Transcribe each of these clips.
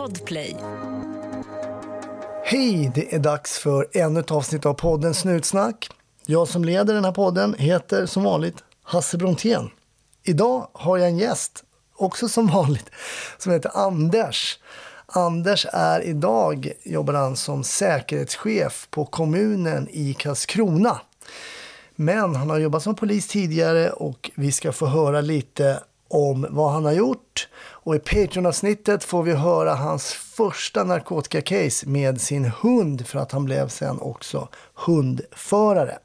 Podplay. Hej, det är dags för ännu ett avsnitt av podden Snutsnack. Jag som leder den här podden heter som vanligt Hasse Brontén. Idag har jag en gäst, också som vanligt, som heter Anders. Anders är idag, jobbar han som säkerhetschef på kommunen i Karlskrona. Men han har jobbat som polis tidigare och vi ska få höra lite om vad han har gjort. Och i Patreon-avsnittet får vi höra hans första narkotikacase med sin hund för att han blev sen också hundförare.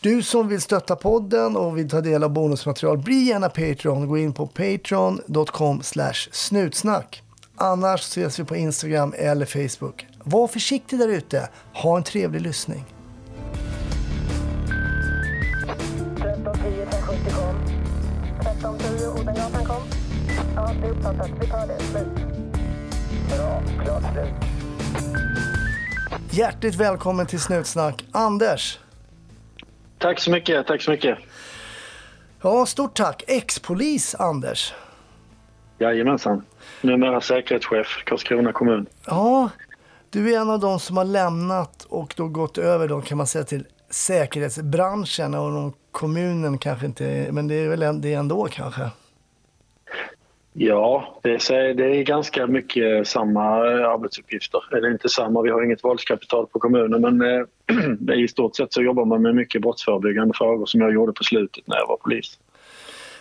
Du som vill stötta podden och vill ta del av bonusmaterial, bli gärna Patreon. Gå in på patreon.com snutsnack. Annars ses vi på Instagram eller Facebook. Var försiktig där ute. Ha en trevlig lyssning. Ja, det är uppfattat. Vi tar det. Slut. Bra. Klart slut. Hjärtligt välkommen till Snutsnack, Anders. Tack så mycket, tack så mycket. Ja, stort tack. Ex-polis Anders. Jajamensan. Numera säkerhetschef, Karlskrona kommun. Ja, du är en av de som har lämnat och då gått över då kan man säga till säkerhetsbranschen och kommunen kanske inte, men det är väl det ändå kanske. Ja, det är, det är ganska mycket samma arbetsuppgifter. Eller inte samma, vi har inget våldskapital på kommunen men eh, i stort sett så jobbar man med mycket brottsförebyggande frågor som jag gjorde på slutet när jag var polis.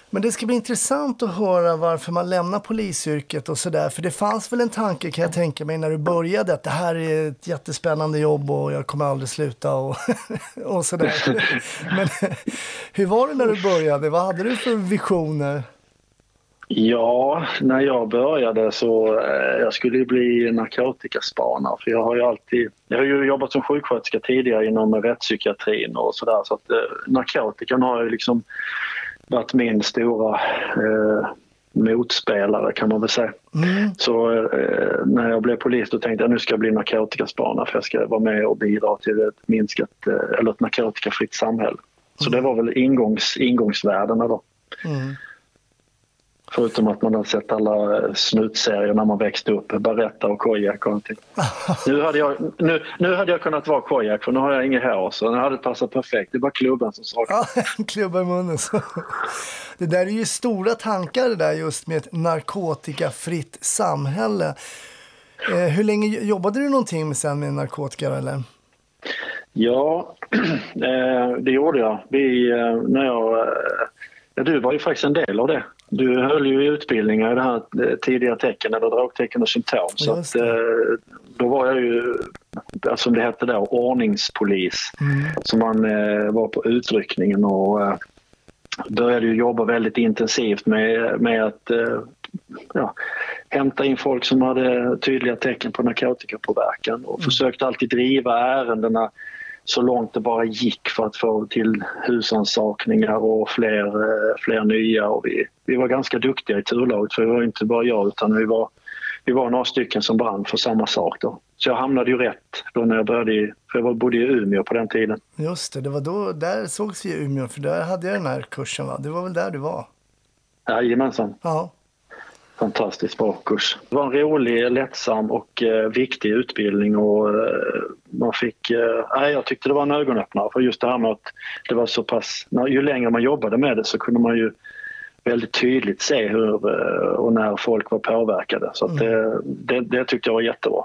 Men det ska bli intressant att höra varför man lämnar polisyrket och sådär. För det fanns väl en tanke kan jag tänka mig när du började att det här är ett jättespännande jobb och jag kommer aldrig sluta och, och sådär. Men hur var det när du började? Vad hade du för visioner? Ja, när jag började så eh, jag skulle bli narkotikaspanare för jag har ju alltid, jag har ju jobbat som sjuksköterska tidigare inom rättspsykiatrin och sådär så att eh, narkotikan har ju liksom varit min stora eh, motspelare kan man väl säga. Så eh, när jag blev polis då tänkte jag nu ska jag bli narkotikaspanare för jag ska vara med och bidra till ett minskat eh, eller ett narkotikafritt samhälle. Så det var väl ingångs, ingångsvärdena då. Mm. Förutom att man har sett alla snutserier när man växte upp, Baretta och Kojak och allting. nu, hade jag, nu, nu hade jag kunnat vara Kojak för nu har jag inget hår så det hade passat perfekt. Det var klubban som saknades. Ja, en klubba i munnen. Så. Det där är ju stora tankar det där just med ett narkotikafritt samhälle. Eh, hur länge jobbade du någonting med sen med narkotika eller? Ja, eh, det gjorde jag. Vi, eh, när jag ja, du var ju faktiskt en del av det. Du höll ju utbildningar i det här eh, tidiga tecken eller drogtecken och symptom. Så att, eh, då var jag ju, ja, som det hette då, ordningspolis. Så man eh, var på utryckningen och eh, började ju jobba väldigt intensivt med, med att eh, ja, hämta in folk som hade tydliga tecken på narkotikapåverkan och försökte alltid driva ärendena så långt det bara gick för att få till husansakningar och fler, eh, fler nya. Och vi, vi var ganska duktiga i turlaget för det var inte bara jag utan vi var, vi var några stycken som brann för samma sak. Då. Så jag hamnade ju rätt då när jag började i, för jag var- bodde i Umeå på den tiden. Just det, det var då, där sågs vi i Umeå för där hade jag den här kursen va? Det var väl där du var? Jajamensan. Ja. Fantastiskt bra kurs. Det var en rolig, lättsam och eh, viktig utbildning och eh, man fick, eh, jag tyckte det var en ögonöppnare för just det här med att det var så pass, när, ju längre man jobbade med det så kunde man ju väldigt tydligt se hur eh, och när folk var påverkade. Så att det, det, det tyckte jag var jättebra.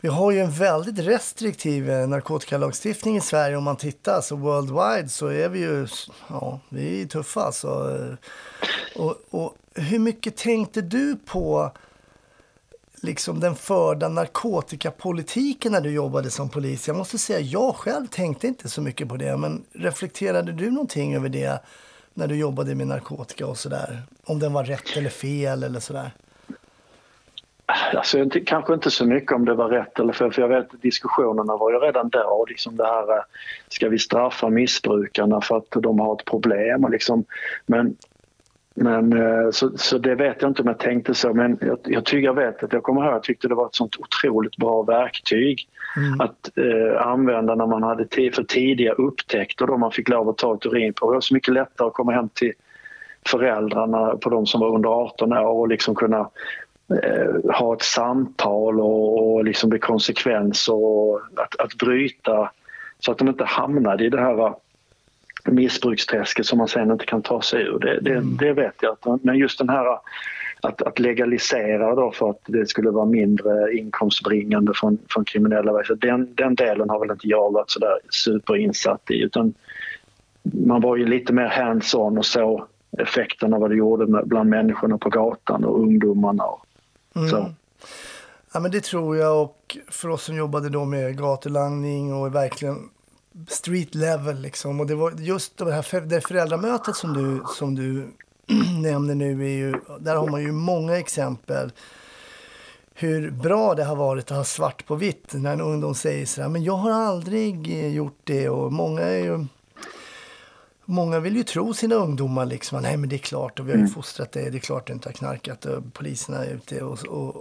Vi har ju en väldigt restriktiv eh, narkotikalagstiftning i Sverige om man tittar. Så worldwide så är vi ju, ja, vi är tuffa alltså. Eh, och, och hur mycket tänkte du på liksom den förda narkotikapolitiken när du jobbade som polis? Jag måste säga, jag själv tänkte inte så mycket på det. Men reflekterade du någonting över det när du jobbade med narkotika och sådär? Om den var rätt eller fel eller sådär? Alltså, inte- kanske inte så mycket om det var rätt eller fel, för jag vet att diskussionerna var ju redan då. Liksom det här, eh, ska vi straffa missbrukarna för att de har ett problem? Och liksom, men men, eh, så, så det vet jag inte om jag tänkte så, men jag, jag tycker jag vet att jag kommer ihåg, jag tyckte det var ett sånt otroligt bra verktyg att eh, använda när man hade tid för tidiga upptäckter då man fick lov att ta ett urinprov. Det var så mycket lättare att komma hem till föräldrarna på de som var under 18 år och liksom kunna eh, ha ett samtal och, och liksom bli konsekvens och att, att bryta så att de inte hamnade i det här missbruksträsket som man sen inte kan ta sig ur. Det, det, Mm. det vet jag. Men just den här att, att legalisera då för att det skulle vara mindre inkomstbringande från, från kriminella verksamheter. Den, den delen har väl inte jag varit så där superinsatt i utan man var ju lite mer hands-on och så effekten av vad det gjorde bland människorna på gatan och ungdomarna. Och, Mm. så. Ja, men det tror jag och för oss som jobbade då med gatulangning och verkligen street level liksom. Och det var just det här det föräldramötet som du, som du nämner nu är ju, där har man ju många exempel hur bra det har varit att ha svart på vitt när en ungdom säger så här, men jag har aldrig eh, gjort det och många är ju Många vill ju tro sina ungdomar liksom, nej men det är klart och vi har ju fostrat dig, det är klart du inte har knarkat och poliserna är ute och, och,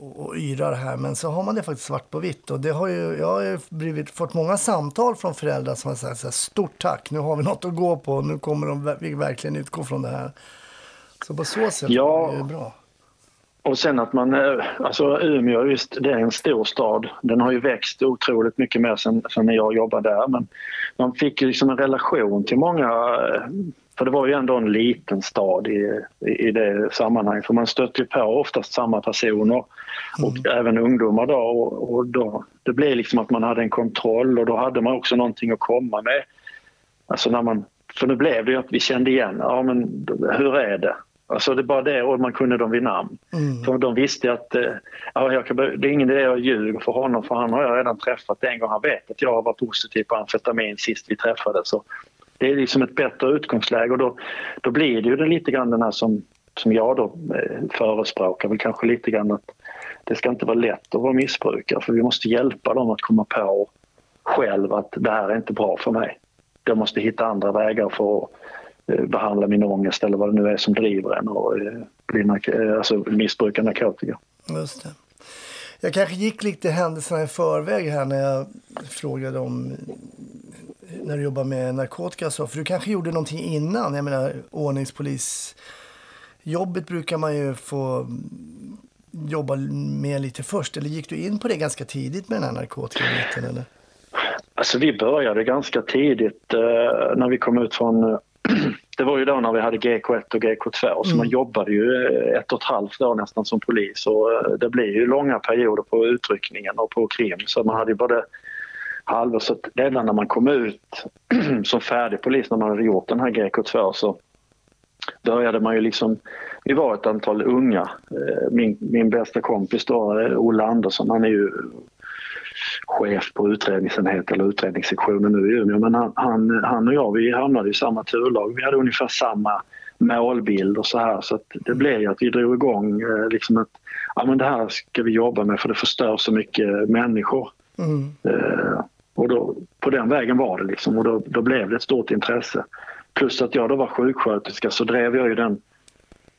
och, och yrar här. Men så har man det faktiskt svart på vitt och det har ju, jag har ju blivit, fått många samtal från föräldrar som har sagt så här, stort tack, nu har vi något att gå på, nu kommer de vi verkligen utgå från det här. Så på så sätt Ja. är det bra. Och sen att man, eh, alltså Umeå just, det är en stor stad. Den har ju växt otroligt mycket mer sen, sen jag jobbade där. Men man fick ju liksom en relation till många, eh, för det var ju ändå en liten stad i, i, det sammanhanget. För man stötte ju på oftast samma personer och även ungdomar då. Och, och då. Det blev liksom att man hade en kontroll och då hade man också någonting att komma med. Alltså när man, för nu blev det ju att vi kände igen, ja men hur är det? Alltså det är bara det och man kunde dem vid namn. Mm. För de visste att eh, ja, jag kan, det är ingen idé jag ljuger för honom för han har jag redan träffat en gång. Han vet att jag var positiv på amfetamin sist vi träffades. Så det är liksom ett bättre utgångsläge och då, då blir det ju det lite grann den här som, som jag då eh, förespråkar väl kanske lite grann att det ska inte vara lätt att vara missbrukare för vi måste hjälpa dem att komma på själv att det här är inte bra för mig. Jag måste hitta andra vägar för att behandla min ångest eller vad det nu är som driver en och eh, bli nark- eh, alltså missbruka narkotika. Just det. Jag kanske gick lite händelserna i förväg här när jag frågade om när du jobbar med narkotika så. För du kanske gjorde någonting innan. Jag menar ordningspolisjobbet brukar man ju få jobba med lite först. Eller gick du in på det ganska tidigt med den här narkotikabiten? Eller? Alltså vi började ganska tidigt eh, när vi kom ut från eh, det var ju då när vi hade GK1 och GK2 så man jobbade ju eh, ett och ett halvt år nästan som polis och eh, det blir ju långa perioder på utryckningen och på krim så man hade ju både halvår så redan när man kom ut som färdig polis när man hade gjort den här GK2 så började man ju liksom, vi var ett antal unga. Eh, Min, min bästa kompis då, Olle Andersson, han är ju chef på utredningsenhet eller utredningssektionen nu i Umeå. Men han, han, han och jag vi hamnade i samma turlag. Vi hade ungefär samma målbild och så här. Så det blev ju att vi drog igång eh, liksom att ja, men det här ska vi jobba med för det förstör så mycket människor. Mm. Eh, och då, på den vägen var det liksom och då, då blev det ett stort intresse. Plus att jag då var sjuksköterska så drev jag ju den,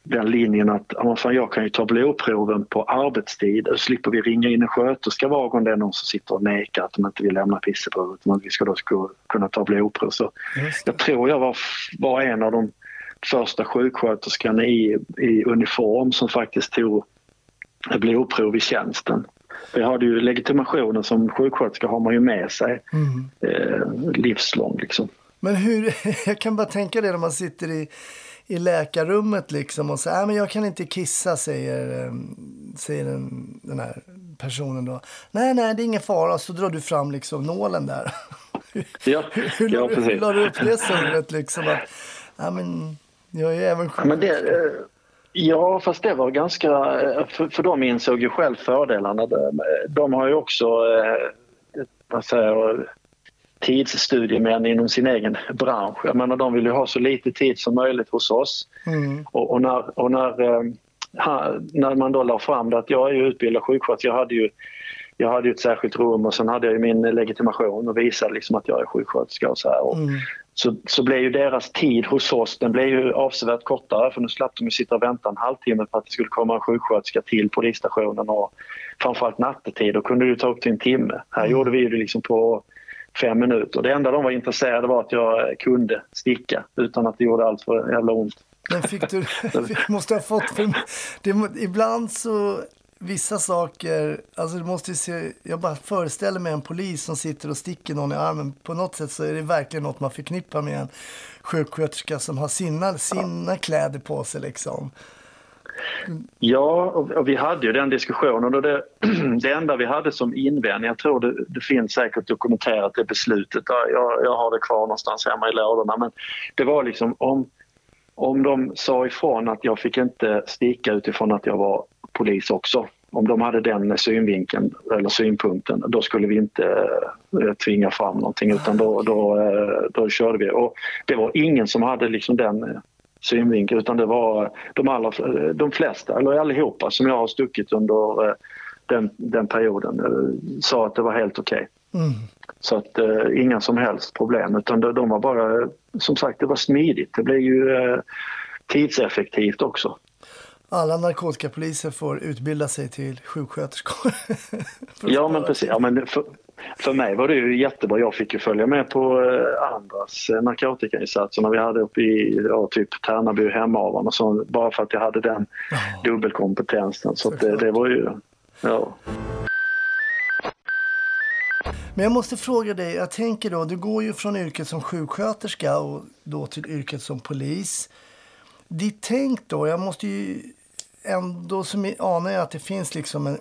den linjen att fan, jag kan ju ta blodproven på arbetstid och slipper vi ringa in en sköterska var gång det är någon som sitter och nekar att de inte vill lämna pisseprovet. Men vi ska då kunna ta blodprov. Så jag tror jag var, var en av de första sjuksköterskorna i, i uniform som faktiskt tog blodprov i tjänsten. Jag hade ju legitimationen som sjuksköterska har man ju med sig Mm. eh, livslång liksom. Men hur, jag kan bara tänka det när man sitter i, i läkarrummet liksom och säger, "Nej, men jag kan inte kissa, säger, eh, säger den, den här personen då. Nej, nej, det är ingen fara. Så drar du fram liksom nålen där. Ja, hur, ja du- hur precis. la du upp det surret liksom? Att, ja, men jag är även sjuk. Men det, eh, ja, fast det var ganska... eh, För, för de insåg ju själv fördelarna. De, har ju också, eh, vad säger tidsstudiemän inom sin egen bransch. Jag menar, de vill ju ha så lite tid som möjligt hos oss. Mm. Och, och när, och när, eh, ha, när man då la fram det att jag är ju utbildad sjuksköterska, jag hade ju jag hade ju ett särskilt rum och sen hade jag ju min legitimation och visade liksom att jag är sjuksköterska och så här. Och, Mm. så, så blev ju deras tid hos oss den blev ju avsevärt kortare för nu slapp de ju sitta och vänta en halvtimme på att det skulle komma en sjuksköterska till polisstationen och framförallt nattetid då kunde det ta upp till en timme. Här gjorde vi ju det liksom på fem minuter. Det enda de var intresserade var att jag kunde sticka utan att det gjorde allt för jävla ont. Men fick du, måste ha fått, för det, ibland så, vissa saker, alltså du måste se, jag bara föreställer mig en polis som sitter och sticker någon i armen. På något sätt så är det verkligen något man förknippar med en sjuksköterska som har sina, sina kläder på sig liksom. Ja, och vi hade ju den diskussionen och det, det enda vi hade som invändning, jag tror det, det finns säkert dokumenterat det beslutet, jag, jag har det kvar någonstans hemma i lådorna, men det var liksom om, om de sa ifrån att jag fick inte sticka utifrån att jag var polis också, om de hade den synvinkeln eller synpunkten, då skulle vi inte äh, tvinga fram någonting utan då, då, äh, då körde vi. Och det var ingen som hade liksom den eh, synvinkel utan det var de, allra, de flesta, eller allihopa som jag har stuckit under eh, den, den perioden eh, sa att det var helt okej. Okay. Mm. Så att uh, inga som helst problem utan de, de, var bara, som sagt det var smidigt. Det blev ju uh, tidseffektivt också. Alla narkotikapoliser får utbilda sig till sjuksköterskor. ja men precis, ja, men för, för mig var det ju jättebra. Jag fick ju följa med på eh, andras eh, narkotikainsatser när vi hade uppe i ja, typ Tärnaby och Hemavan och så, bara för att jag hade den ja. dubbelkompetensen. Så det, det, var ju, ja. Men jag måste fråga dig, jag tänker då, du går ju från yrket som sjuksköterska och då till yrket som polis. Ditt tänk då, jag måste ju ändå, som anar jag att det finns liksom en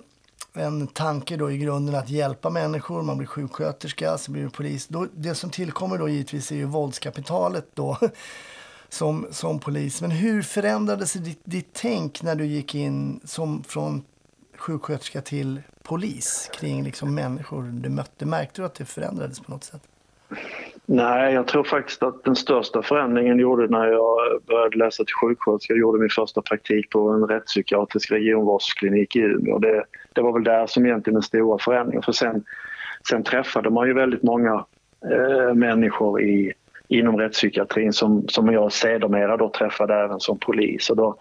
en tanke då i grunden att hjälpa människor. Man blir sjuksköterska, så blir man polis. Då, det som tillkommer då givetvis är ju våldskapitalet då som, som polis. Men hur förändrades ditt, ditt tänk när du gick in som från sjuksköterska till polis kring liksom människor du mötte? Märkte du att det förändrades på något sätt? Nej, jag tror faktiskt att den största förändringen gjorde när jag började läsa till sjuksköterska. Jag gjorde min första praktik på en rättspsykiatrisk regionvårdsklinik i Umeå. Det, det var väl där som egentligen den stora förändringen. För sen, sen träffade man ju väldigt många eh, människor i, inom rättspsykiatrin som, som jag sedermera då träffade även som polis. Och då,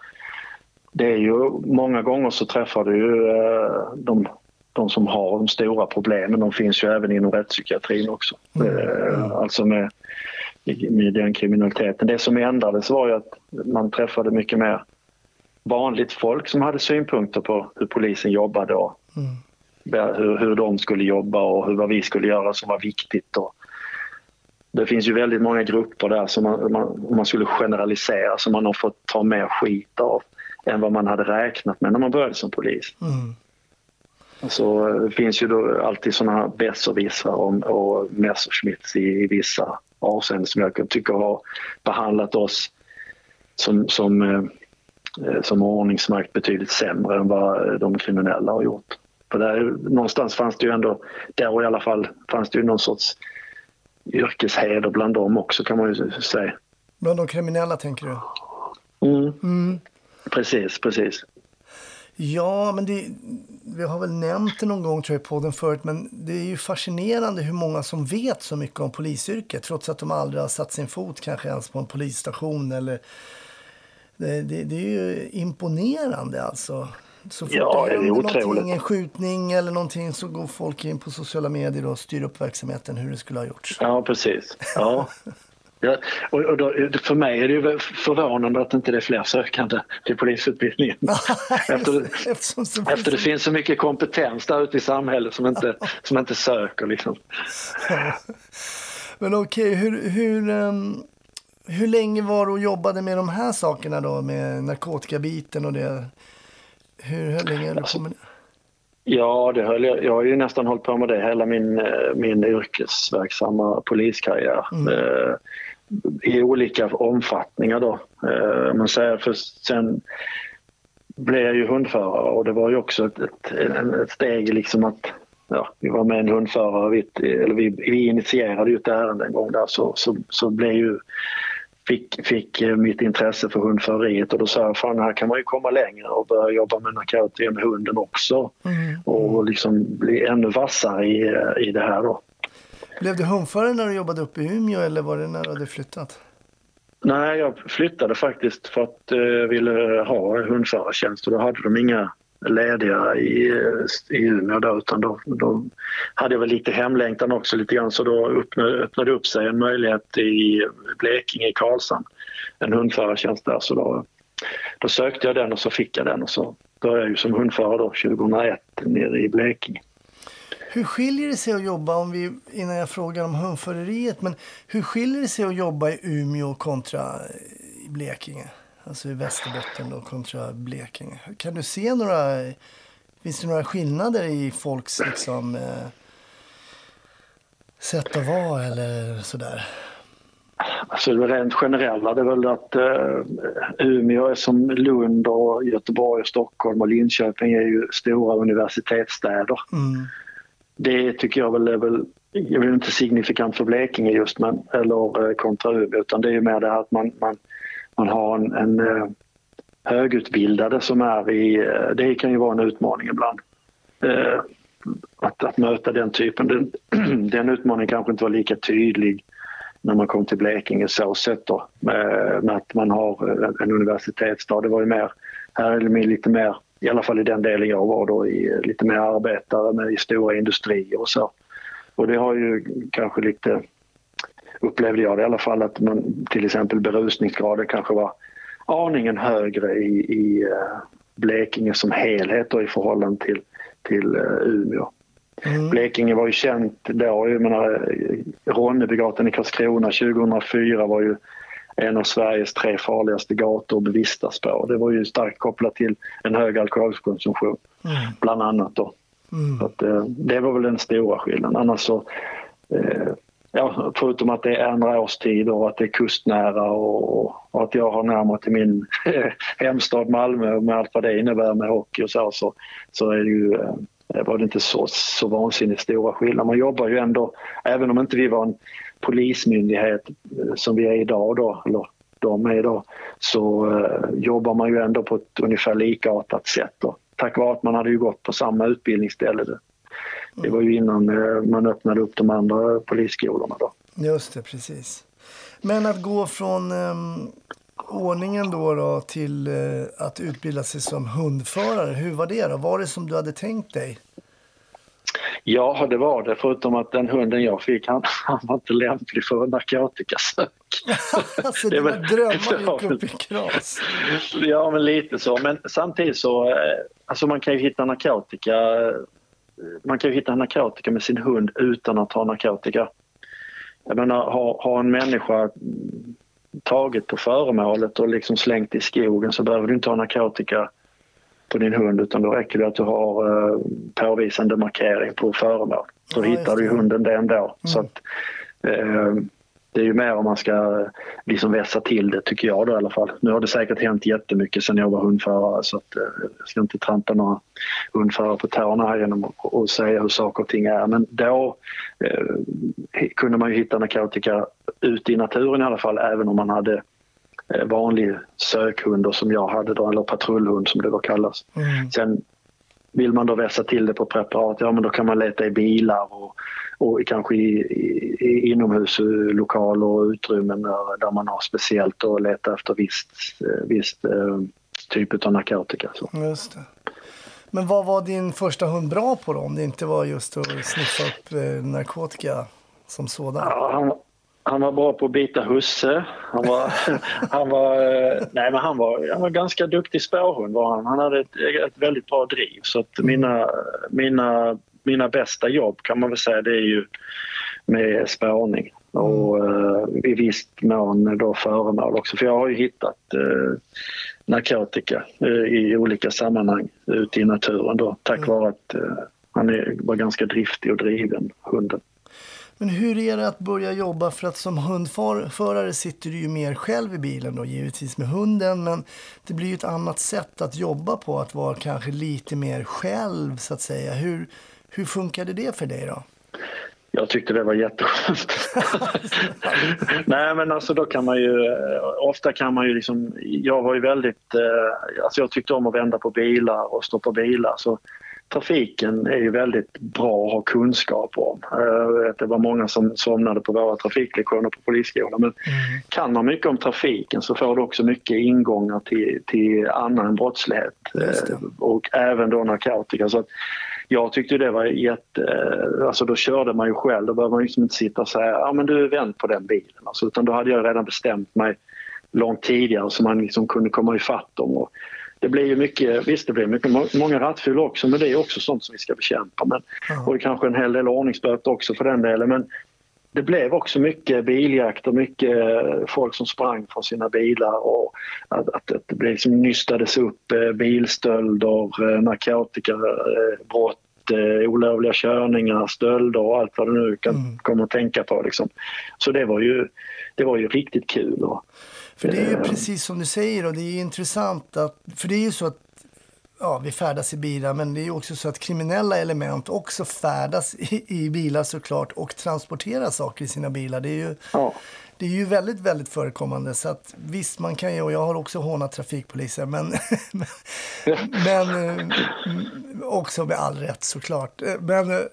det är ju, många gånger så träffar du ju eh, de de som har de stora problemen, de finns ju även inom rättspsykiatrin också. Mm. Mm. Alltså med, med den kriminaliteten. Det som ändrades var ju att man träffade mycket mer vanligt folk som hade synpunkter på hur polisen jobbade och mm. hur, hur de skulle jobba och hur, vad vi skulle göra som var viktigt. Och det finns ju väldigt många grupper där som man, man, man skulle generalisera som man har fått ta mer skit av än vad man hade räknat med när man började som polis. Mm. Så det finns ju då alltid sådana besserwissrar och, och Messerschmitts i, i vissa avseenden som jag tycker har behandlat oss som, som, eh, som ordningsmakt betydligt sämre än vad de kriminella har gjort. För där, någonstans fanns det ju ändå, där i alla fall, fanns det ju någon sorts yrkesheder bland dem också kan man ju säga. Bland de kriminella tänker du? Mm. mm. Precis, precis. Ja, men det, vi har väl nämnt det någon gång tror jag, på podden förut, men det är ju fascinerande hur många som vet så mycket om polisyrket trots att de aldrig har satt sin fot kanske ens på en polisstation. Eller, det, det, det är ju imponerande alltså. Så fort ja, det, det är otroligt. en skjutning eller någonting så går folk in på sociala medier och styr upp verksamheten hur det skulle ha gjorts. Ja, precis. Ja. Ja, och, och då, för mig är det förvånande att inte det är fler sökande till polisutbildningen. efter, efter det finns så mycket kompetens där ute i samhället som inte, som inte söker. Liksom. Men okej, okay, hur, hur, um, hur länge var du och jobbade med de här sakerna då? Med narkotikabiten och det? Hur, hur länge höll du på med det? Ja, det höll jag, jag har ju nästan hållit på med det hela min, eh, min yrkesverksamma poliskarriär. Mm. I olika omfattningar då. Eh, man säger för sen blev jag ju hundförare och det var ju också ett, ett, ett steg liksom att ja, vi var med en hundförare, vi, eller vi, vi initierade ju ett ärende en gång där så, så, så blev ju fick, fick eh, mitt intresse för hundföreriet och då sa jag fan här kan man ju komma längre och börja jobba med narkotika med hunden också mm. och liksom bli ännu vassare i, eh, i det här då. Blev du hundförare när du jobbade uppe i Umeå eller var det när du hade flyttat? Nej, jag flyttade faktiskt för att jag ville ha hundförartjänst och då hade de inga lediga i, eh, i Umeå då, utan då, då hade jag väl lite hemlängtan också lite grann så då öppnade, öppnade upp sig en möjlighet i Blekinge, i Karlshamn en hundförartjänst där. Så då, då sökte jag den och så fick jag den och så började jag ju som hundförare då 2001 nere i Blekinge. Hur skiljer det sig att jobba, om vi, innan jag frågar om hundföreriet, men hur skiljer det sig att jobba i Umeå kontra i Blekinge? Alltså i Västerbotten då kontra Blekinge. Kan du se några, finns det några skillnader i folks liksom, eh, sätt att vara eller sådär? Alltså det rent generella det är väl att eh, Umeå är som Lund och Göteborg och Stockholm och Linköping är ju stora universitetsstäder. Mm. Det tycker jag väl är väl, jag vill inte signifikant för Blekinge just men, eller eh, kontra Umeå utan det är ju mer det här att man, man, man har en, en eh, högutbildade som är i, eh, det kan ju vara en utmaning ibland. Eh, att, att möta den typen, den, den utmaningen kanske inte var lika tydlig när man kom till Blekinge så sett då med, med att man har en universitetsstad. Det var ju mer, här är det lite mer, i alla fall i den delen jag var då, i, lite mer arbetare med i stora industrier och så. Och det har ju kanske lite, upplevde jag det i alla fall, att man till exempel berusningsgraden kanske var aningen högre i, i uh, Blekinge som helhet då, i förhållande till, till uh, Umeå. Mm. Blekinge var ju känt då. Jag menar, Ronnebygatan i Karlskrona 2004 var ju en av Sveriges tre farligaste gator att bevistas på. Det var ju starkt kopplat till en hög alkoholkonsumtion, Mm. bland annat. Då. Mm. Att, eh, det var väl den stora skillnaden. Annars så, eh, ja, förutom att det är andra årstider och att det är kustnära och, och att jag har närmare till min hemstad Malmö och med allt vad det innebär med hockey och så, så, så är det ju eh, var det inte så, så vansinnigt stora skillnader. Man jobbar ju ändå, även om inte vi var en polismyndighet eh, som vi är idag då, eller de är idag, så eh, jobbar man ju ändå på ett ungefär likartat sätt. Då. Tack vare att man hade ju gått på samma utbildningsställe. Det, det var ju innan eh, man öppnade upp de andra polisskolorna då. Just det, precis. Men att gå från um, ordningen då, då till eh, att utbilda sig som hundförare, hur var det då? Var det som du hade tänkt dig? Ja, det var det. Förutom att den hunden jag fick, han, han var inte lämplig för narkotikasök. alltså dina drömmar gick upp i kras. Ja, men lite så. Men samtidigt så, eh, alltså man kan ju hitta narkotika. eh, Man kan ju hitta narkotika med sin hund utan att ha narkotika. Jag menar, har, har en människa tagit på föremålet och liksom slängt i skogen så behöver du inte ha narkotika på din hund utan då räcker det att du har eh, påvisande markering på föremål. Då Ja, hittar du hunden det ändå. Så att, eh, det är ju mer om man ska liksom vässa till det tycker jag då i alla fall. Nu har det säkert hänt jättemycket sen jag var hundförare så att, eh, jag ska inte trampa några hundförare på tårna här genom att säga hur saker och ting är. Men då eh, kunde man ju hitta narkotika ute i naturen i alla fall även om man hade eh, vanlig sökhund som jag hade då, eller patrullhund som det då kallas. Mm. Sen vill man då vässa till det på preparat, ja men då kan man leta i bilar och, och kanske i, i, i inomhuslokaler och utrymmen där, där man har speciellt och leta efter visst, eh, visst eh, typ av narkotika. Så. Just det. Men vad var din första hund bra på då? Om det inte var just att sniffa upp eh, narkotika som sådan? Ja, han, han var bra på att bita husse. Han var, han var, eh, nej, men han var, han var ganska duktig spårhund. Var han. han hade ett, ett väldigt bra driv. Så att mina, mina, mina bästa jobb kan man väl säga det är ju med spårning. Och eh, i visst mån då föremål också. För jag har ju hittat eh, narkotika eh, i olika sammanhang ute i naturen då. Tack vare att eh, han är, var ganska driftig och driven, hunden. Men hur är det att börja jobba? För att som hundförare sitter du ju mer själv i bilen då, givetvis med hunden. Men det blir ju ett annat sätt att jobba på, att vara kanske lite mer själv så att säga. Hur, hur funkade det för dig då? Jag tyckte det var jätteskönt. Nej men alltså då kan man ju, eh, ofta kan man ju liksom, jag var ju väldigt, eh, alltså jag tyckte om att vända på bilar och stoppa bilar så trafiken är ju väldigt bra att ha kunskap om. Eh, Det var många som somnade på våra trafiklektioner på polisskolan men kan man mycket om trafiken så får du också mycket ingångar till, till annan brottslighet eh, och även då narkotika. Så jag tyckte det var jätte... Alltså då körde man ju själv. Då behöver man liksom inte sitta och säga ja men du vänd på den bilen. Alltså, utan då hade jag redan bestämt mig långt tidigare så man liksom kunde komma ifatt dem. Och det blir ju mycket, visst det blir mycket, många rattfyllor också men det är också sånt som vi ska bekämpa. Men, Och det kanske en hel del ordningsböter också för den delen. Men det blev också mycket biljakt och mycket folk som sprang från sina bilar och att, att, att det blev liksom nystades upp eh, bilstölder, eh, narkotikabrott, eh, olovliga körningar, stölder och allt vad du nu kan mm. komma att tänka på. Liksom. Så det var ju, det var ju riktigt kul. Och, för det är ju precis som du säger och det är intressant att, för det är ju så att ja, vi färdas i bilar, men det är också så att kriminella element också färdas i, i bilar såklart och transporterar saker i sina bilar. Det är ju, ja. det är ju väldigt, väldigt förekommande. Så att visst, man kan ju, och jag har också hånat trafikpoliser, men, men eh, också med all rätt såklart. Men,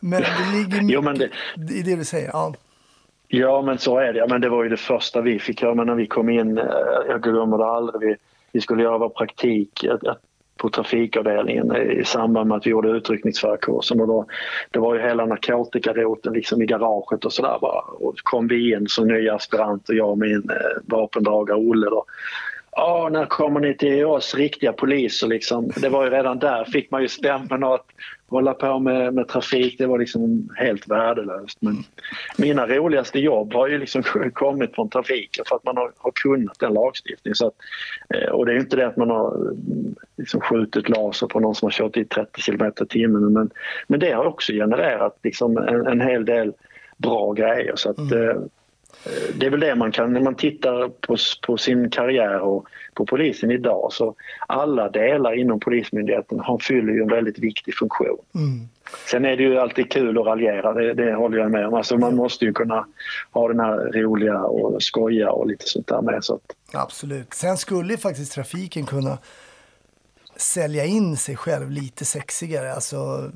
men det ligger mycket jo, det... i det du säger. Ja. Ja, men så är det. Men det var ju det första vi fick höra när vi kom in. Eh, jag glömmer det aldrig. Vi, vi skulle göra vår praktik eh, eh, på trafikavdelningen i samband med att vi gjorde utryckningsförkursen. Och då, det var ju hela narkotikaroten liksom i garaget och sådär bara. Och kom vi in som nya aspiranter, jag och min vapendragare Olle då. Ja, när kommer ni till oss riktiga poliser liksom? Det var ju redan där fick man ju stämpeln att hålla på med, med trafik, det var liksom helt värdelöst. Men mina roligaste jobb har ju liksom kommit från trafiken för att man har, har kunnat den lagstiftningen. Så att, eh, och det är ju inte det att man har liksom skjutit laser på någon som har kört i 30 km i timmen men, men det har också genererat liksom en, en hel del bra grejer. Så att, mm. Det är väl det man kan, när man tittar på, på sin karriär och på polisen idag så alla delar inom Polismyndigheten har, fyller ju en väldigt viktig funktion. Mm. Sen är det ju alltid kul att raljera, det, det håller jag med om. Alltså man måste ju kunna ha den här roliga och skoja och lite sånt där med. Så att... Absolut. Sen skulle ju faktiskt trafiken kunna sälja in sig själv lite sexigare. Alltså,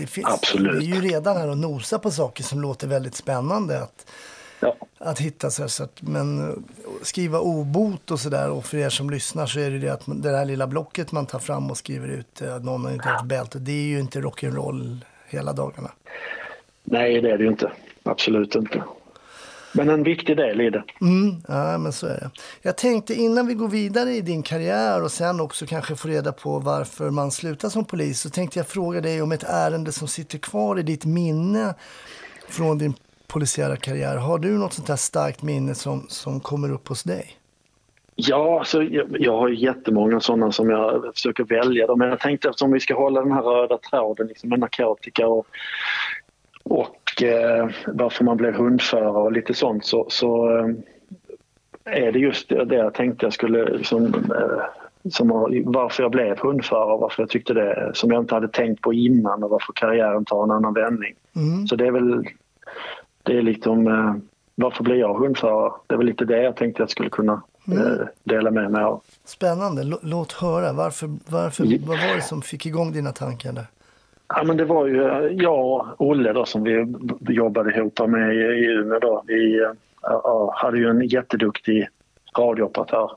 det, finns, Absolut. det är ju redan här och nosa på saker som låter väldigt spännande. Att, ja. att hitta. Så, så att, men skriva obot och sådär. Och för er som lyssnar så är det det att det här lilla blocket man tar fram och skriver ut att någon har inte har ett bälte. Det är ju inte rock'n'roll hela dagarna. Nej, det är det ju inte. Absolut inte. Men en viktig del i det. Mm, ja, men så är det. Jag tänkte innan vi går vidare i din karriär och sen också kanske få reda på varför man slutar som polis så tänkte jag fråga dig om ett ärende som sitter kvar i ditt minne från din polisiära karriär. Har du något sånt här starkt minne som, som kommer upp hos dig? Ja, alltså, jag, jag har jättemånga sådana som jag försöker välja. Men jag tänkte eftersom vi ska hålla den här röda tråden liksom med narkotika och, och eh, varför man blev hundförare och lite sånt så, så eh, är det just det jag tänkte jag skulle liksom, eh, som varför jag blev hundförare och varför jag tyckte det som jag inte hade tänkt på innan och varför karriären tar en annan vändning. Mm. Så det är väl det är liksom, eh, varför blev jag hundförare? Det väl lite det jag tänkte jag skulle kunna mm. eh, dela med mig av. Spännande, L låt höra. Varför, varför, ja. Vad var det som fick igång dina tankar där? Ja, men det var ju jag och Olle då, som vi jobbade ihop med i Umeå. Då. Vi äh, hade ju en jätteduktig radiooperatör,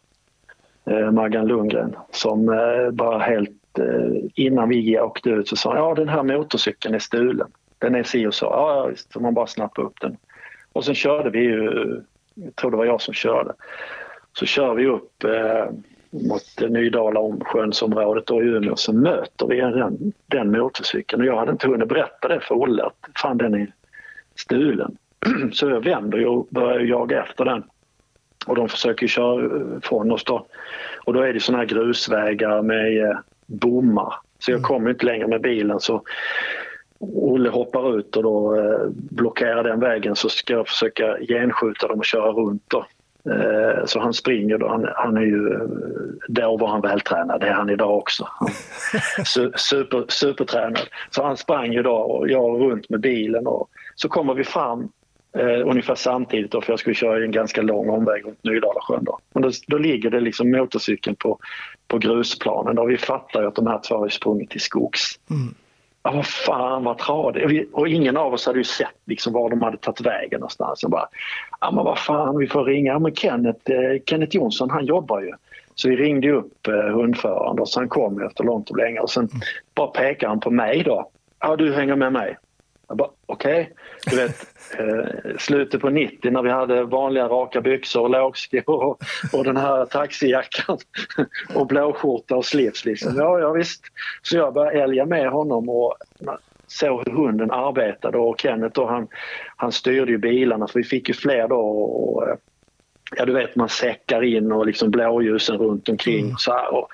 Maggan Lundgren, som bara helt innan vi åkte ut så sa ja den här motorcykeln är stulen den är si och så. Ja, visst, så man bara snappar upp den. Och sen körde vi ju, jag tror det var jag som körde, så kör vi upp eh, mot Nydala omsjönsområdet i Umeå så möter vi den, den motorcykeln och jag hade inte hunnit berätta det för Olle att fan den är stulen. Så jag vänder och börjar jaga efter den. Och de försöker köra från oss då. Och då är det såna här grusvägar med eh, bommar. Så jag mm. kommer inte längre med bilen så Olle hoppar ut och då eh, blockerar den vägen så ska jag försöka genskjuta dem och köra runt. Då. Eh, så han springer då. Han, han är ju, eh, då var han vältränad, det är han idag också. super, supertränad. Så han sprang ju då och jag runt med bilen och så kommer vi fram eh, ungefär samtidigt då, för jag skulle köra en ganska lång omväg runt Nydalasjön. Då. Men då, då ligger det liksom motorcykeln på, på grusplanen och vi fattar ju att de här två har sprungit till skogs. Mm. Ja, vad fan vad tradigt. Och ingen av oss hade ju sett liksom var de hade tagit vägen någonstans. Och bara, ja men vad fan, vi får ringa. Men Kenneth, eh, Kenneth Jonsson, han jobbar ju. Så vi ringde upp eh, hundföraren då, så han kom efter långt och länge och sen bara pekade han på mig då. Ja, du hänger med mig. Jag bara, okej. Du vet, eh, slutet på 90 när vi hade vanliga raka byxor och lågskor och, och den här taxijackan och blåskjorta och slips. Liksom. Ja, ja, visst. Så jag började älga med honom och såg hur hunden arbetade och Kenneth då, han, han styrde ju bilarna för vi fick ju fler då och, eh, ja du vet man säckar in och liksom blåljusen runt omkring mm. så. Och,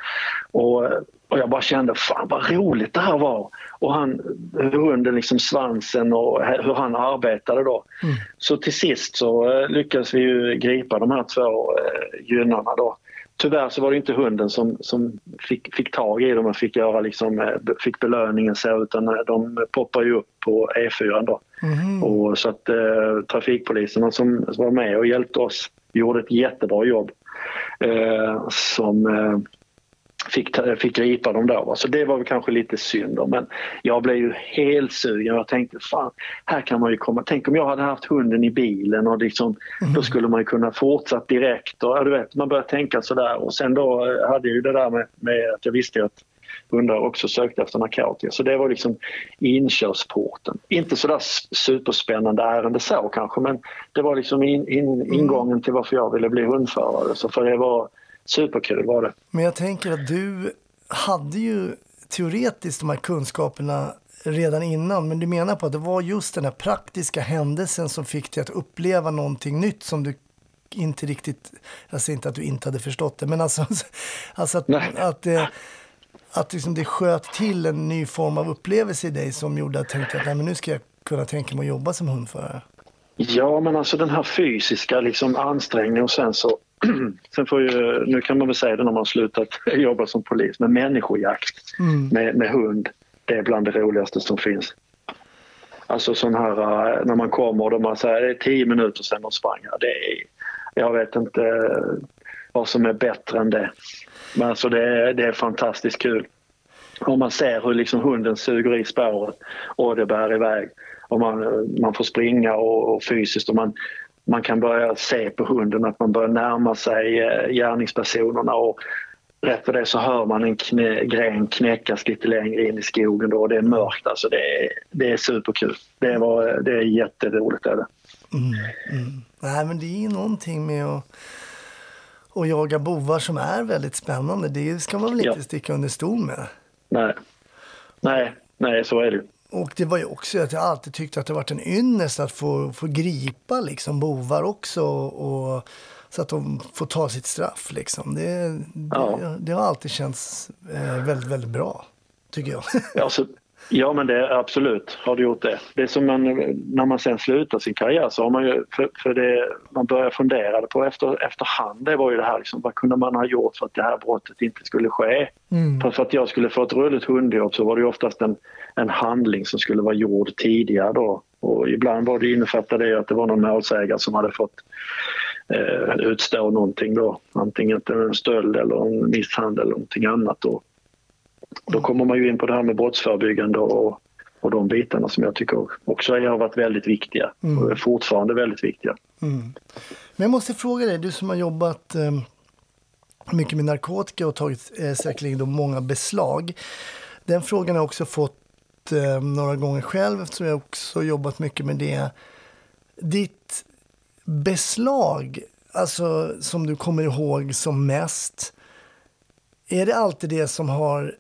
och, och jag bara kände, fan vad roligt det här var. Och han, hunden, liksom svansen och hur han arbetade då. Mm. Så till sist så eh, lyckades vi ju gripa de här två eh, gynnarna då. Tyvärr så var det inte hunden som, som fick, fick tag i dem och fick, göra liksom, eh, fick belöningen så utan de poppar ju upp på E4 då. Mm. Och så att eh, trafikpoliserna som, var med och hjälpte oss gjorde ett jättebra jobb. Eh, som fick, fick gripa dem då. Så det var väl kanske lite synd. Då. Men jag blev ju helt sugen. Jag tänkte fan, här kan man ju komma. Tänk om jag hade haft hunden i bilen och liksom, mm. då skulle man ju kunna fortsatt direkt. Och, du vet, man börjar tänka sådär. Och sen då hade jag ju det där med, med att jag visste att hundar också sökte efter narkotika. Så det var liksom inkörsporten. Inte sådär superspännande ärende så kanske men det var liksom in, in, mm. ingången till varför jag ville bli hundförare. Så för det var superkul var det. Men jag tänker att du hade ju teoretiskt de här kunskaperna redan innan, men du menar på att det var just den här praktiska händelsen som fick dig att uppleva någonting nytt som du inte riktigt, jag säger inte att du inte hade förstått det, men alltså, alltså att, att, det, att liksom det sköt till en ny form av upplevelse i dig som gjorde att du tänkte att Nej, men nu ska jag kunna tänka mig att jobba som hundförare. Ja, men alltså den här fysiska liksom, ansträngningen och sen så Sen får ju, nu kan man väl säga det när man slutat jobba som polis, men människojakt mm. med, med hund, det är bland det roligaste som finns. Alltså sån här eh, när man kommer och de säger det är tio minuter sen de sprang. Det är, jag vet inte eh, vad som är bättre än det. Men alltså det är, det är fantastiskt kul. Om man ser hur liksom hunden suger i spåret och det bär iväg. Och man, man får springa och, och fysiskt och man, man kan börja se på hunden att man börjar närma sig eh, gärningspersonerna och rätt för det så hör man en knä, gren knäckas lite längre in i skogen då och det är mörkt. Alltså det, är, det är superkul. Det, var, det är jätteroligt. Är det. Mm, mm. Nej, men det är någonting med att, att jaga bovar som är väldigt spännande. Det ska man väl inte ja. sticka under stol med? Nej. Nej, nej så är det. Och det var ju också att jag alltid tyckte att det varit en ynnest att få, få gripa liksom bovar också. Och, så att de får ta sitt straff liksom. Det, ja. det, det har alltid känts eh, väldigt, väldigt bra, tycker jag. Ja, så, ja men det absolut har du gjort det. Det är som man, när man sen slutar sin karriär så har man ju, för, för det man börjar fundera på efter, efterhand, det var ju det här liksom, vad kunde man ha gjort för att det här brottet inte skulle ske? Mm. För, att jag skulle få ett rulligt hundjobb så var det oftast en en handling som skulle vara gjord tidigare då. Och ibland var det innefattade det att det var någon målsägare som hade fått eh, utstå någonting då. Antingen en stöld eller en misshandel eller någonting annat. Då. Då kommer man ju in på det här med brottsförebyggande och, och de bitarna som jag tycker också har varit väldigt viktiga mm. och är fortfarande väldigt viktiga. Mm. Men jag måste fråga dig, du som har jobbat eh, mycket med narkotika och tagit eh, säkerligen då många beslag. Den frågan har jag också fått eh, några gånger själv eftersom jag också jobbat mycket med det. Ditt beslag, alltså som du kommer ihåg som mest, är det alltid det som har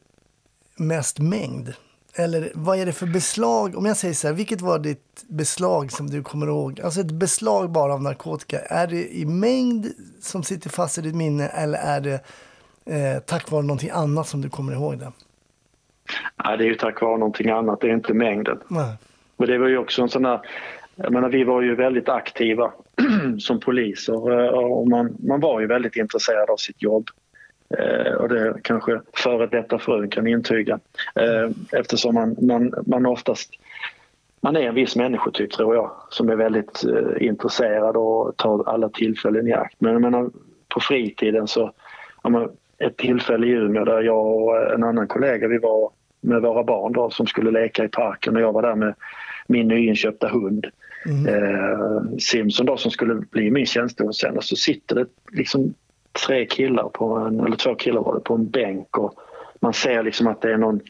mest mängd? Eller vad är det för beslag? Om jag säger så här, vilket var ditt beslag som du kommer ihåg? Alltså ett beslag bara av narkotika. Är det i mängd som sitter fast i ditt minne eller är det eh, tack vare någonting annat som du kommer ihåg det? Nej, det är ju tack vare någonting annat, det är inte mängden. Nej. Men det var ju också en sån där, jag menar, vi var ju väldigt aktiva som poliser eh, och man, man var ju väldigt intresserad av sitt jobb. Eh, och det kanske före detta frun kan intyga. Eh, eftersom man, man, man oftast man är en viss människotyp tror jag som är väldigt eh, intresserad och tar alla tillfällen i akt. Men jag menar, på fritiden så, ja, ett tillfälle i Umeå där jag och en annan kollega vi var med våra barn då, som skulle leka i parken och jag var där med min nyinköpta hund. Mm. Eh, Simpson då som skulle bli min tjänstehund sen och så sitter det liksom tre killar på en, eller två killar var det, på en bänk och man ser liksom att det är någon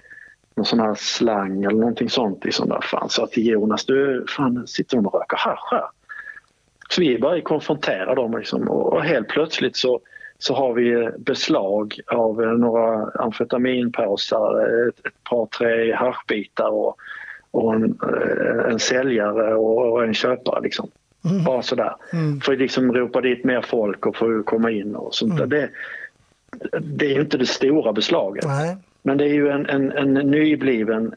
någon sån här slang eller någonting sånt. Liksom där. Fan, sa till Jonas, du, fan sitter de och röker hasch här? Så vi började konfrontera dem liksom, och helt plötsligt så, så har vi beslag av eh, några amfetaminpåsar, ett, ett par tre haschbitar och, och en, eh, en säljare och, och en köpare. Liksom. Mm. Bara sådär. Mm. För att liksom ropa dit mer folk och få komma in och sånt mm. Det, det är ju inte det stora beslaget. Nej. Men det är ju en, en, en nybliven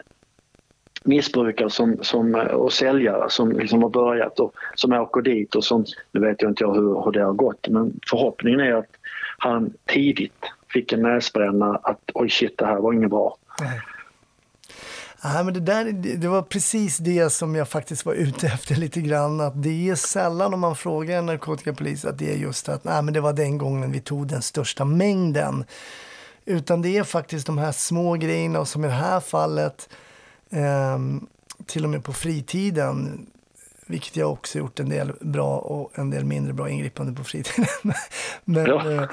missbrukare som, som, och säljare som liksom har börjat och som åker dit och som, nu vet jag inte hur, hur det har gått men förhoppningen är att han tidigt fick en näsbränna att oj shit det här var inget bra. Nej. Nej, men det, där, det var precis det som jag faktiskt var ute efter lite grann. Att det är sällan om man frågar en narkotikapolis att det är just att nej, men det var den gången vi tog den största mängden. Utan det är faktiskt de här små grejerna och som i det här fallet eh, till och med på fritiden vilket jag också gjort en del bra och en del mindre bra ingripande på fritiden. men, ja. eh,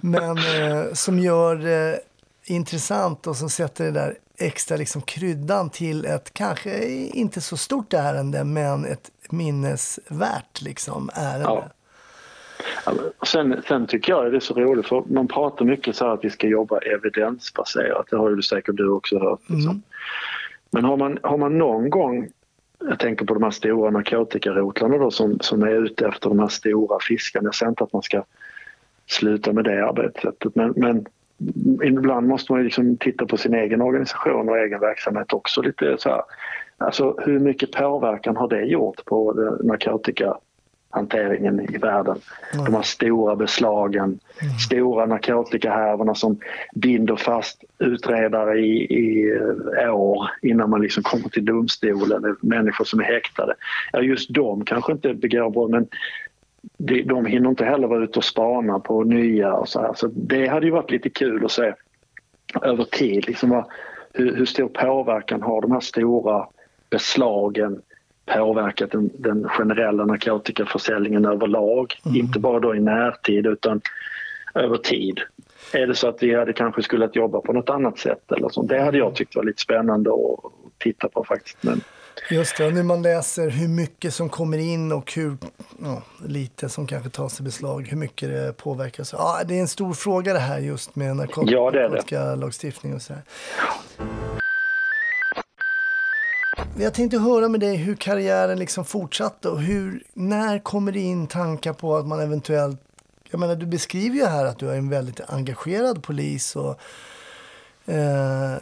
men eh, som gör intressant och som sätter det där extra liksom kryddan till ett kanske inte så stort ärende men ett minnesvärt liksom ärende. Ja. Sen, sen tycker jag det är så roligt för man pratar mycket så att vi ska jobba evidensbaserat. Det har ju säkert du också hört. Liksom. Mm. Men har man, har man någon gång, jag tänker på de här stora narkotikarotlarna då som, som är ute efter de här stora fiskarna. Jag säger inte att man ska sluta med det arbetssättet men, men ibland måste man liksom titta på sin egen organisation och egen verksamhet också. lite så här. Alltså hur mycket påverkan har det gjort på narkotikahanteringen i världen? Mm. De här stora beslagen, mm. stora narkotikahärvorna som binder fast utredare i, i år innan man liksom kommer till domstolen, människor som är häktade. Ja, just de kanske inte begår brott men de, hinner inte heller vara ute och spana på nya och så här. Så det hade ju varit lite kul att se över tid. Liksom vad, hur, hur stor påverkan har de här stora beslagen påverkat den, den generella narkotikaförsäljningen överlag? Mm. Inte bara då i närtid utan över tid. Är det så att vi hade kanske skulle jobba på något annat sätt eller så? Det hade jag tyckt var lite spännande att titta på faktiskt. Men Just det, och man läser hur mycket som kommer in och hur ja, lite som kanske tas i beslag, hur mycket det påverkas. Ja, det är en stor fråga det här just med narkotikalagstiftning ja, och så här. Jag tänkte höra med dig hur karriären liksom fortsatte och hur, när kommer det in tankar på att man eventuellt, jag menar du beskriver ju här att du är en väldigt engagerad polis och eh,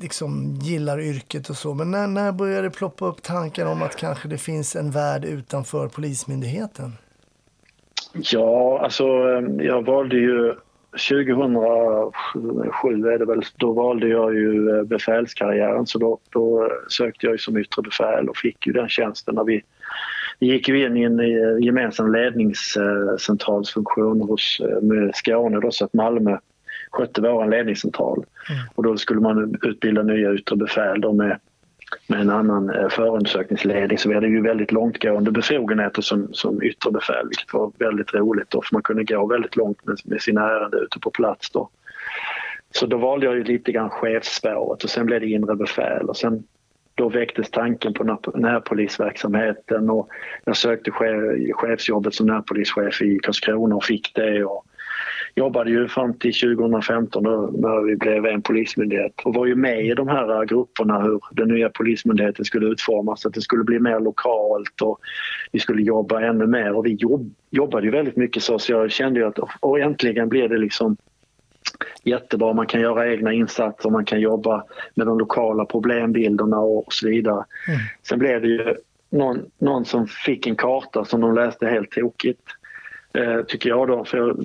liksom gillar yrket och så. Men när, när började det ploppa upp tankar om att kanske det finns en värld utanför Polismyndigheten? Ja, alltså ehm, jag valde ju 2007 är det väl, då valde jag ju eh, befälskarriären så då, då sökte jag ju som yttre befäl och fick ju den tjänsten när vi gick ju in i en eh, gemensam ledningscentralsfunktion hos eh, med Skåne då, så att Malmö skötte vår ledningscentral. Mm. Och då skulle man utbilda nya yttre befäl då med, med en annan eh, förundersökningsledning. Så vi hade ju väldigt långtgående befogenheter som, som yttre befäl vilket var väldigt roligt då för man kunde gå väldigt långt med, med sina ärenden ute på plats då. Så då valde jag ju lite grann chefsspåret och sen blev det inre befäl och sen då väcktes tanken på närpolisverksamheten och jag sökte chefsjobbet som närpolischef i Karlskrona och fick det. Och jobbade ju fram till 2015 då, när vi blev en polismyndighet och var ju med i de här grupperna hur den nya polismyndigheten skulle utformas, att det skulle bli mer lokalt och vi skulle jobba ännu mer och vi jobb, jobbade ju väldigt mycket så, så jag kände ju att och äntligen blir det liksom jättebra. Man kan göra egna insatser, man kan jobba med de lokala problembilderna och så vidare. Mm. Sen blev det ju någon, någon som fick en karta som de läste helt tokigt. Eh, tycker jag då. För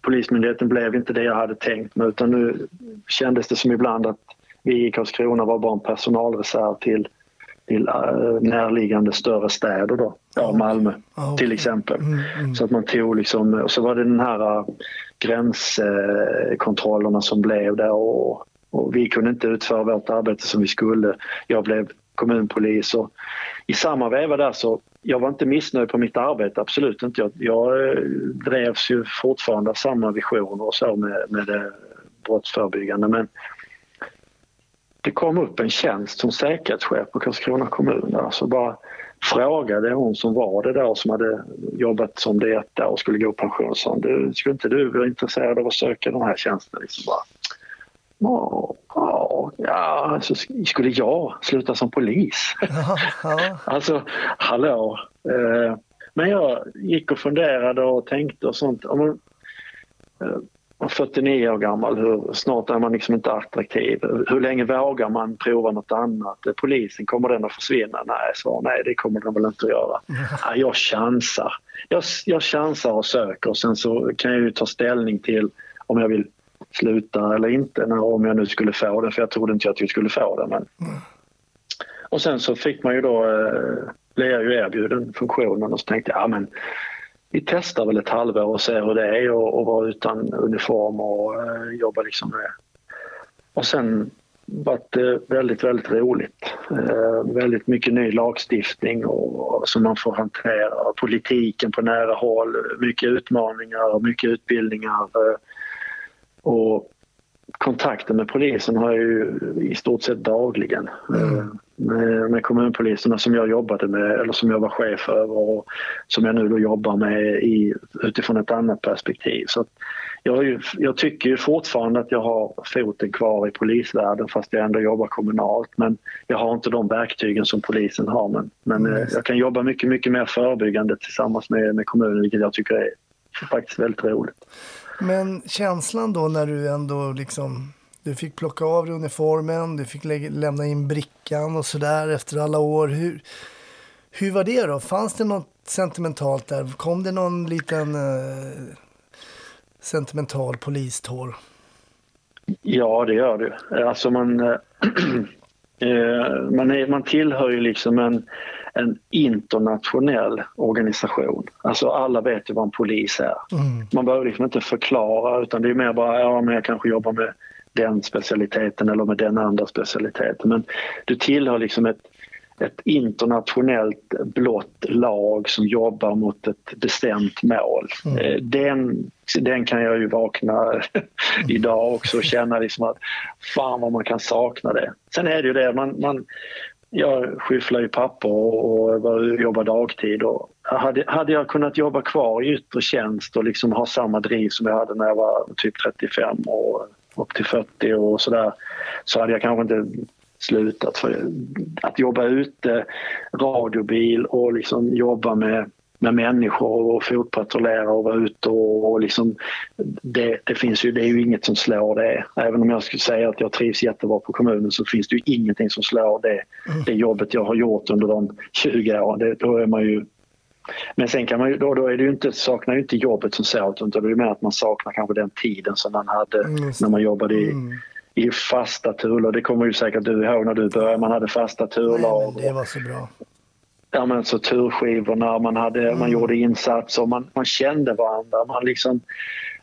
Polismyndigheten blev inte det jag hade tänkt mig utan nu kändes det som ibland att vi i Karlskrona var bara en personalreserv till, till uh, närliggande större städer då. Ja, Malmö okay. till exempel. Mm, mm. Så att man tog liksom, och så var det den här uh, gränskontrollerna som blev där och, och vi kunde inte utföra vårt arbete som vi skulle. Jag blev kommunpolis och i samma veva där så jag var inte missnöjd på mitt arbete, absolut inte. Jag, jag eh, drevs ju fortfarande av samma visioner och så med, med det brottsförebyggande. Men det kom upp en tjänst som säkerhetschef på Karlskrona kommun. Där, så bara frågade hon som var det där som hade jobbat som det och skulle gå i pension. Sa du, skulle inte du vara intresserad av att söka den här tjänsten? Liksom bara, Ja, ja, ja alltså, skulle jag sluta som polis? Ja, ja. alltså, hallå. Eh, men jag gick och funderade och tänkte och sånt. Om man, eh, man är 49 år gammal, hur, snart är man liksom inte attraktiv. Hur länge vågar man prova något annat? Polisen, kommer den att försvinna? Nej, svar nej, det kommer den väl inte att göra. Ja, jag chansar. Jag, jag chansar och söker och sen så kan jag ju ta ställning till om jag vill sluta eller inte när, om jag nu skulle få det, för jag trodde inte att jag skulle få det. Men... Och sen så fick man ju då, eh, blev jag ju erbjuden funktionen och så tänkte jag, ja men vi testar väl ett halvår och ser hur det är att vara utan uniform och eh, jobba liksom med. Och sen var det väldigt, väldigt roligt. Eh, väldigt mycket ny lagstiftning och, och, som man får hantera. Politiken på nära håll, mycket utmaningar och mycket utbildningar. Eh, och kontakten med polisen har jag ju i stort sett dagligen. Mm. Med, med kommunpoliserna som jag jobbade med eller som jag var chef över och som jag nu då jobbar med i, utifrån ett annat perspektiv. Så jag, ju, jag, tycker ju fortfarande att jag har foten kvar i polisvärlden fast jag ändå jobbar kommunalt. Men jag har inte de verktygen som polisen har. Men, men mm. jag kan jobba mycket, mycket mer förebyggande tillsammans med, med kommunen vilket jag tycker är faktiskt väldigt roligt. Men känslan då när du ändå liksom du fick plocka av dig uniformen, du fick lä lämna in brickan och sådär efter alla år. Hur, hur var det då? Fanns det något sentimentalt där? Kom det någon liten eh, sentimental polistår? Ja, det gör det. Alltså man, eh, eh man, är, man tillhör ju liksom en en internationell organisation. Alltså alla vet ju vad en polis är. Mm. Man behöver liksom inte förklara utan det är mer bara, ja men jag kanske jobbar med den specialiteten eller med den andra specialiteten. Men du tillhör liksom ett, ett internationellt blått lag som jobbar mot ett bestämt mål. Mm. Eh, den, den kan jag ju vakna idag också och känna liksom att fan vad man kan sakna det. Sen är det ju det, man, man, jag skyfflar ju papper och, och jobbar dagtid. Och hade, hade jag kunnat jobba kvar i yttre tjänst och liksom ha samma driv som jag hade när jag var typ 35 och upp till 40 och sådär så hade jag kanske inte slutat. För att jobba ute, radiobil och liksom jobba med med människor och fotpatrullera och vara ute och, och liksom, det, det, finns ju, det är ju inget som slår det. Även om jag skulle säga att jag trivs jättebra på kommunen så finns det ju ingenting som slår det, mm. det jobbet jag har gjort under de 20 åren. Det, då är man ju men sen kan man ju, då, då är det inte, saknar ju inte jobbet som sådant utan det är mer att man saknar kanske den tiden som man hade mm, när man jobbade i, mm. i fasta turlag. Det kommer ju säkert du ihåg när du började. Man hade fasta turlag. det var så bra ja, men så turskivorna, man, hade, mm. man gjorde insatser, man, man kände varandra. Man liksom,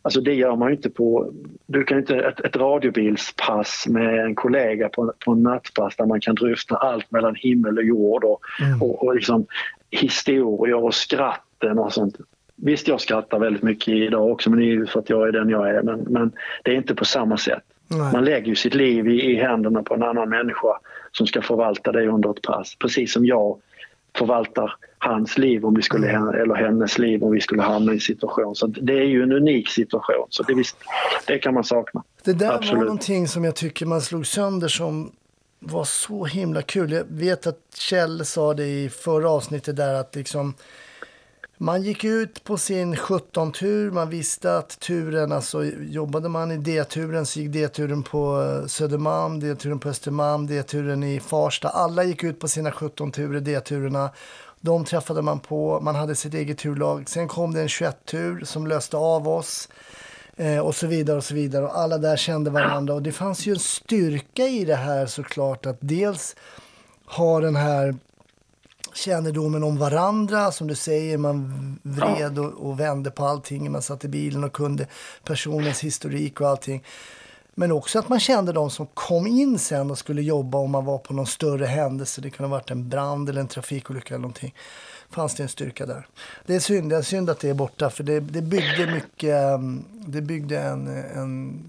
alltså det gör man ju inte på... Du kan inte, ett, ett radiobilspass med en kollega på, på en nattpass där man kan dryfta allt mellan himmel och jord och, mm. och, och liksom, historier och skratten och sånt. Visst, jag skrattar väldigt mycket idag också, men det är ju för att jag är den jag är. Men, men det är inte på samma sätt. Nej. Man lägger ju sitt liv i, i händerna på en annan människa som ska förvalta det under ett pass. Precis som jag förvaltar hans liv om vi skulle, mm. eller hennes liv om vi skulle hamna i en situation. Så det är ju en unik situation. Så det, visst, det kan man sakna. Det där Absolut. var någonting som jag tycker man slog sönder som var så himla kul. Jag vet att Kjell sa det i förra avsnittet där att liksom man gick ut på sin 17-tur, man visste att turen, alltså jobbade man i D-turen så gick D-turen på eh, Södermalm, D-turen på Östermalm, D-turen i Farsta. Alla gick ut på sina 17-turer, D-turerna. De träffade man på, man hade sitt eget turlag. Sen kom det en 21-tur som löste av oss eh, och så vidare och så vidare. Och alla där kände varandra och det fanns ju en styrka i det här såklart att dels ha den här kännedomen om varandra. Som du säger, man vred och, och vände på allting. Man satt i bilen och kunde personens historik och allting. Men också att man kände de som kom in sen och skulle jobba om man var på någon större händelse. Det kunde ha varit en brand eller en trafikolycka eller någonting. fanns det en styrka där. Det är synd, det är synd att det är borta för det, det byggde mycket, um, det byggde en, en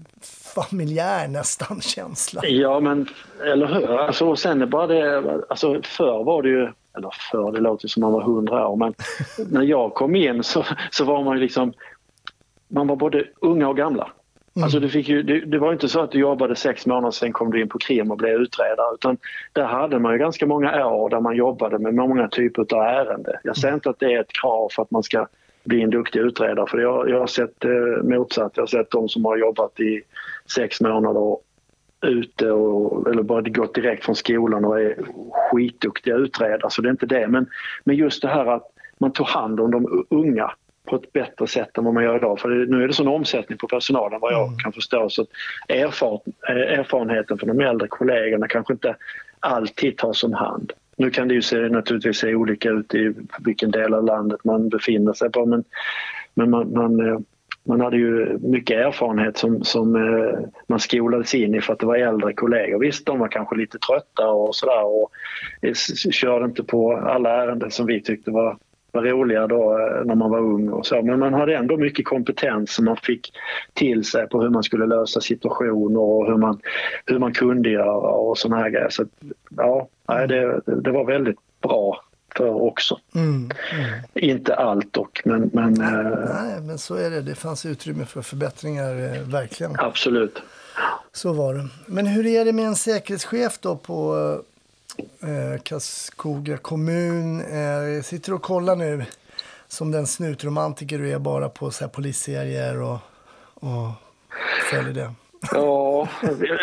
familjär nästan känsla. Ja, men eller hur? Alltså, sen är bara det, alltså förr var det ju, eller förr, det låter som man var hundra år, men när jag kom in så, så var man ju liksom, man var både unga och gamla. Alltså du fick ju, det, det var inte så att du jobbade sex månader sen kom du in på krim och blev utredare utan där hade man ju ganska många år där man jobbade med många typer av ärenden. Jag säger inte att det är ett krav för att man ska bli en duktig utredare för jag, jag har sett eh, motsatt. Jag har sett de som har jobbat i sex månader ute och, eller bara gått direkt från skolan och är skitduktiga utredare så det är inte det. Men, men just det här att man tog hand om de unga på ett bättre sätt än vad man gör idag. För nu är det sån omsättning på personalen vad jag Mm. kan förstå. Så att erfar, eh, erfarenheten från de äldre kollegorna kanske inte alltid tas om hand. Nu kan det ju se, naturligtvis se olika ut i vilken del av landet man befinner sig på men, men man, man, eh, man hade ju mycket erfarenhet som, som eh, man skolades in i för att det var äldre kollegor. Visst, de var kanske lite trötta och sådär och körde inte på alla ärenden som vi tyckte var var roliga då eh, när man var ung och så. Men man hade ändå mycket kompetens som man fick till sig på hur man skulle lösa situationer och hur man, hur man kunde göra och såna här grejer. Så ja, det, det var väldigt bra för också. Mm. Inte allt dock, men, men eh, Nej, men så är det. Det fanns utrymme för förbättringar, eh, verkligen. absolut. Så var det. Men hur är det med en säkerhetschef då på eh, Karlskoga kommun? Eh, jag sitter och kollar nu som den snutromantiker du är bara på så här polisserier och, och följer det. Ja,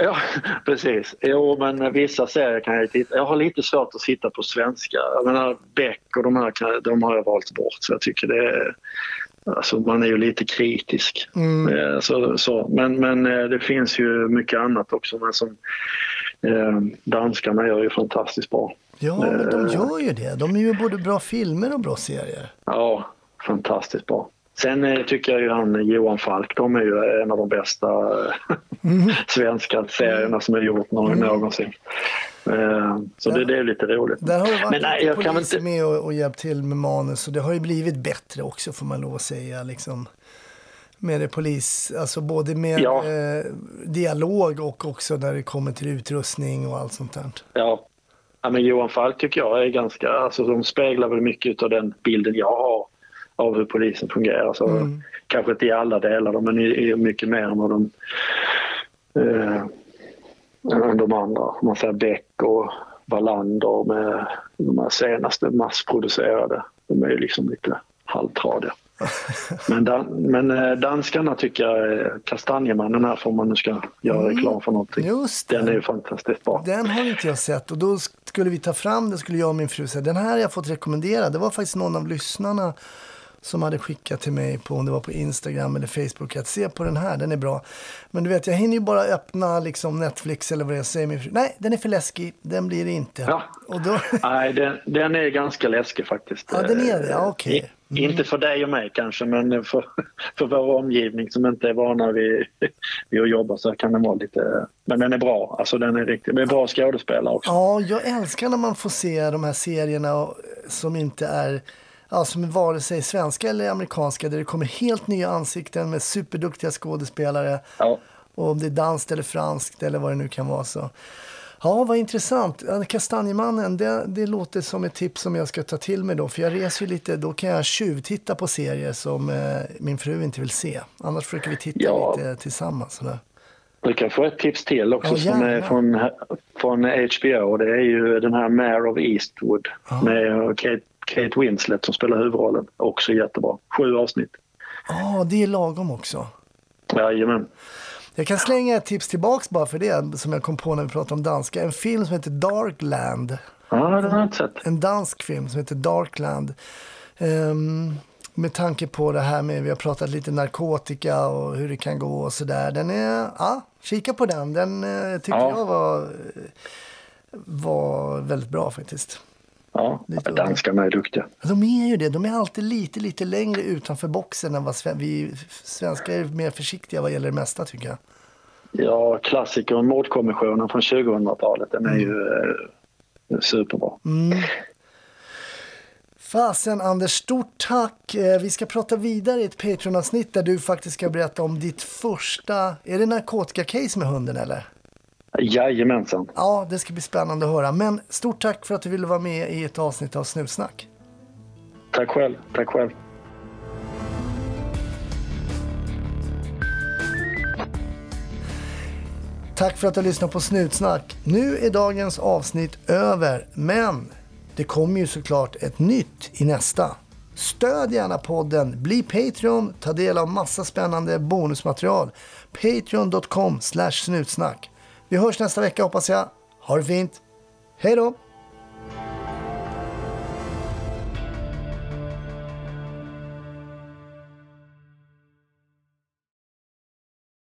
ja, precis. Jo, men vissa serier kan jag titta. Jag har lite svårt att sitta på svenska. Jag menar, Beck och de här kan, de har jag valt bort. Så jag tycker det är... Alltså man är ju lite kritisk. Mm. Eh, Så, så. Men, men eh, det finns ju mycket annat också. Men som, eh, danskarna gör ju fantastiskt bra. Ja, men Eh. de gör ju det. De är ju både bra filmer och bra serier. Ja, fantastiskt bra. Sen eh, tycker jag ju han Johan Falk, de är ju en av de bästa eh, svenska serierna som är gjort nå- någonsin. Eh, Så det, det är lite roligt. Där har det varit Men nej, jag kan inte... med och, och hjälpt till med manus och det har ju blivit bättre också får man lov att säga. Liksom. Med det polis, alltså både med Ja. eh, dialog och också när det kommer till utrustning och allt sånt där. Ja. ja, men Johan Falk tycker jag är ganska... Alltså de speglar väl mycket av den bilden jag har av hur polisen fungerar. Så Mm. Kanske inte i alla delar men i, i mycket mer än vad de... Eh, än de andra. Om man säger Beck och Wallander med de här senaste massproducerade. De är ju liksom lite halvtradiga. Men, dan, men eh, danskarna tycker jag, Kastanjemannen här får man nu ska göra reklam för någonting. Just det. Den är ju fantastiskt bra. Den har inte jag sett och då skulle vi ta fram den, skulle jag och min fru säga. Den här har jag fått rekommendera. Det var faktiskt någon av lyssnarna som hade skickat till mig på, om det var på Instagram eller Facebook, att se på den här, den är bra. Men du vet, jag hinner ju bara öppna liksom Netflix eller vad jag säger. Min fru, Nej, den är för läskig, den blir det inte. Ja. Och då, Nej, den, den är ganska läskig faktiskt. Ja, den är det. Ja, okej. I- Inte för dig och mig kanske, men för, för vår omgivning som inte är vana vid, vid att jobba så kan den vara lite... Men den är bra. Alltså den är riktigt... Det är bra skådespelare också. ja, jag älskar när man får se de här serierna och- som inte är Ja, som är vare sig svenska eller amerikanska där det kommer helt nya ansikten med superduktiga skådespelare. Ja. Och om det är danskt eller franskt eller vad det nu kan vara. så. Ja, vad intressant. Ja, Kastanjemannen, det, det låter som ett tips som jag ska ta till mig då. För jag reser ju lite, då kan jag tjuvtitta på serier som eh, min fru inte vill se. Annars försöker vi titta Ja. lite tillsammans. Sådär. Du kan få ett tips till också Ja, som är från, från HBO. Det är ju den här Mare of Eastwood med Kate, Kate Winslet som spelar huvudrollen. Också jättebra. Sju avsnitt. Ja, det är lagom också. Jajamän. Jag kan slänga ett tips tillbaks bara för det som jag kom på när vi pratade om danska. En film som heter Darkland. Ja, den har jag inte sett. En dansk film som heter Darkland. Ehm, med tanke på det här med, vi har pratat lite narkotika och hur det kan gå och sådär. Den är, ja, kika på den. Den eh, tycker Ja. jag var, var väldigt bra faktiskt. Ja, Lite danskarna är duktiga. De är ju det. De är alltid lite, lite längre utanför boxen än vad sven- vi svenskar är mer försiktiga vad gäller det mesta tycker jag. Ja, klassikern Mordkommissionen från 2000-talet, den är ju eh, superbra. Fasen Anders, stort tack. Eh, Vi ska prata vidare i ett Patreon-avsnitt där du faktiskt ska berätta om ditt första, är det narkotika-case med hunden eller? Jajamensan. Ja, det ska bli spännande att höra. Men stort tack för att du ville vara med i ett avsnitt av Snutsnack. Tack själv. Tack själv. Tack för att du har lyssnat på Snutsnack. Nu är dagens avsnitt över, men det kommer ju såklart ett nytt i nästa. Stöd gärna podden, bli Patreon, ta del av massa spännande bonusmaterial. Patreon.com snutsnack. Vi hörs nästa vecka hoppas jag. Ha det fint. Hej då!